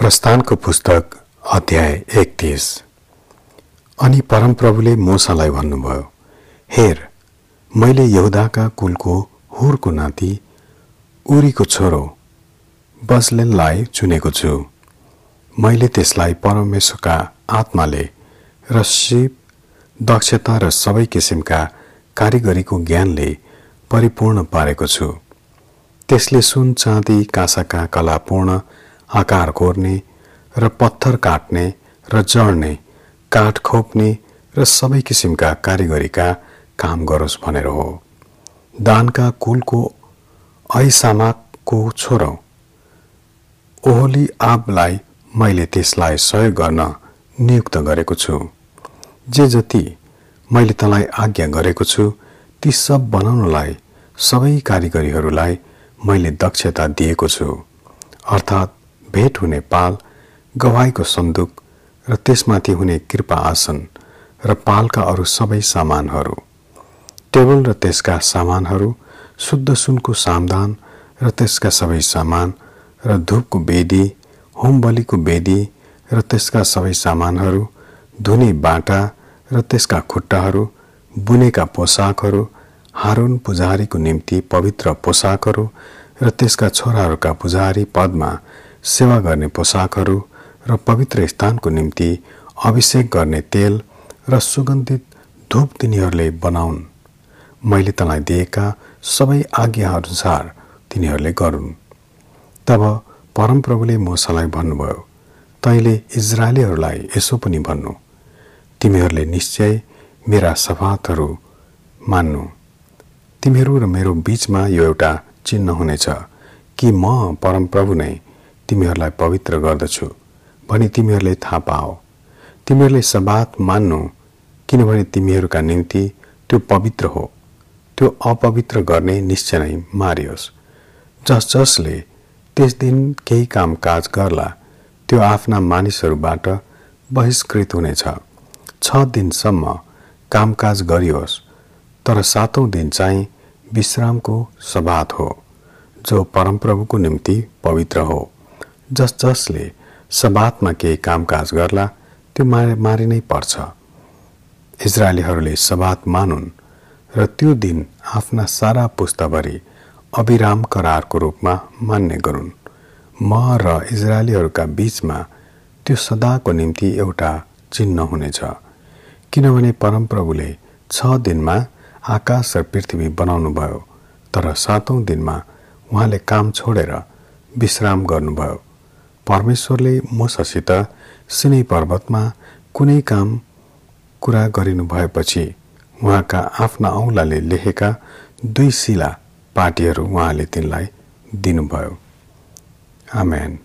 प्रस्थानको पुस्तक अध्याय एकतिस। अनि परमप्रभुले मोसालाई भन्नुभयो हेर मैले यहुदाका कुलको हुरको नाति उरीको छोरो बसलेनलाई चुनेको छु। मैले त्यसलाई परमेश्वरका आत्माले र सिप दक्षता र सबै किसिमका कारिगरीको ज्ञानले परिपूर्ण पारेको छु। त्यसले सुन चाँदी काँसाका कलापूर्ण आकार कोर्ने र पत्थर काट्ने र जड्ने काठ खोप्ने र सबै किसिमका कारिगरीका काम गरोस् भनेर हो। दानका कुलको ऐसामाको छोरो। ओहोली आबलाई मैले त्यसलाई सहयोग गर्न नियुक्त गरेको छु। जे जति मैले तँलाई आज्ञा गरेको छु ती सब बनाउनलाई सबै कारिगरीहरूलाई मैले दक्षता दिएको छु। अर्थात् भेट हुने पाल गवाईको सन्दुक र त्यसमाथि हुने कृपा आसन र पालका अरू सबै सामानहरू। टेबल र त्यसका सामानहरू शुद्ध सुनको सामदान र त्यसका सबै सामान र धुपको बेदी होम बलिको बेदी र त्यसका सबै सामानहरू धुने बाटा र त्यसका खुट्टाहरू बुनेका पोसाकहरू हारुन पुजारीको निम्ति पवित्र पोसाकहरू र त्यसका छोराहरूका पुजारी पदमा सेवा गर्ने पोसाकहरू र पवित्र स्थानको निम्ति अभिषेक गर्ने तेल र सुगन्धित धूप तिनीहरूले बनाउन्। मैले तँलाई दिएका सबै आज्ञाअनुसार तिनीहरूले गरून्। तब परमप्रभुले मोसालाई भन्नुभयो तैँले इजरायलीहरूलाई यसो पनि भन्नु। तिमीहरूले निश्चय मेरा सफातहरू मान्नु। तिमीहरू र मेरो बीचमा यो एउटा चिन्ह हुनेछ कि म परमप्रभु नै तिमीहरूलाई पवित्र गर्दछु भनी तिमीहरूले थाहा पाओ। तिमीहरूले सबात मान्नु किनभने तिमीहरूका निम्ति त्यो पवित्र हो। त्यो अपवित्र गर्ने निश्चय नै मारियोस्। जस जसले त्यस दिन केही काम काज गर्ला त्यो आफ्ना मानिसहरूबाट बहिष्कृत हुनेछ। छ दिनसम्म कामकाज गरियोस् तर सातौँ दिन चाहिँ विश्रामको सभात हो जो परमप्रभुको निम्ति पवित्र हो। जस जसले सबातमा केही कामकाज गर्ला त्यो मारि मारि नै पर्छ। इजरायलीहरूले सबात मानुन् र त्यो दिन आफ्ना सारा पुस्ताभरि अविराम करारको रूपमा मान्ने गरून्। म र इजरायलीहरूका बीचमा त्यो सदाको निम्ति एउटा चिन्ह हुनेछ किनभने परमप्रभुले छ दिनमा आकाश र पृथ्वी बनाउनु भयो तर सातौँ दिनमा उहाँले काम छोडेर विश्राम गर्नुभयो। परमेश्वरले मुसासित सिनै पर्वतमा कुनै काम कुरा गरिनु भएपछि उहाँका आफ्ना औँलाले लेखेका दुई शिला पार्टीहरू उहाँले तिनलाई दिनुभयो। आमेन।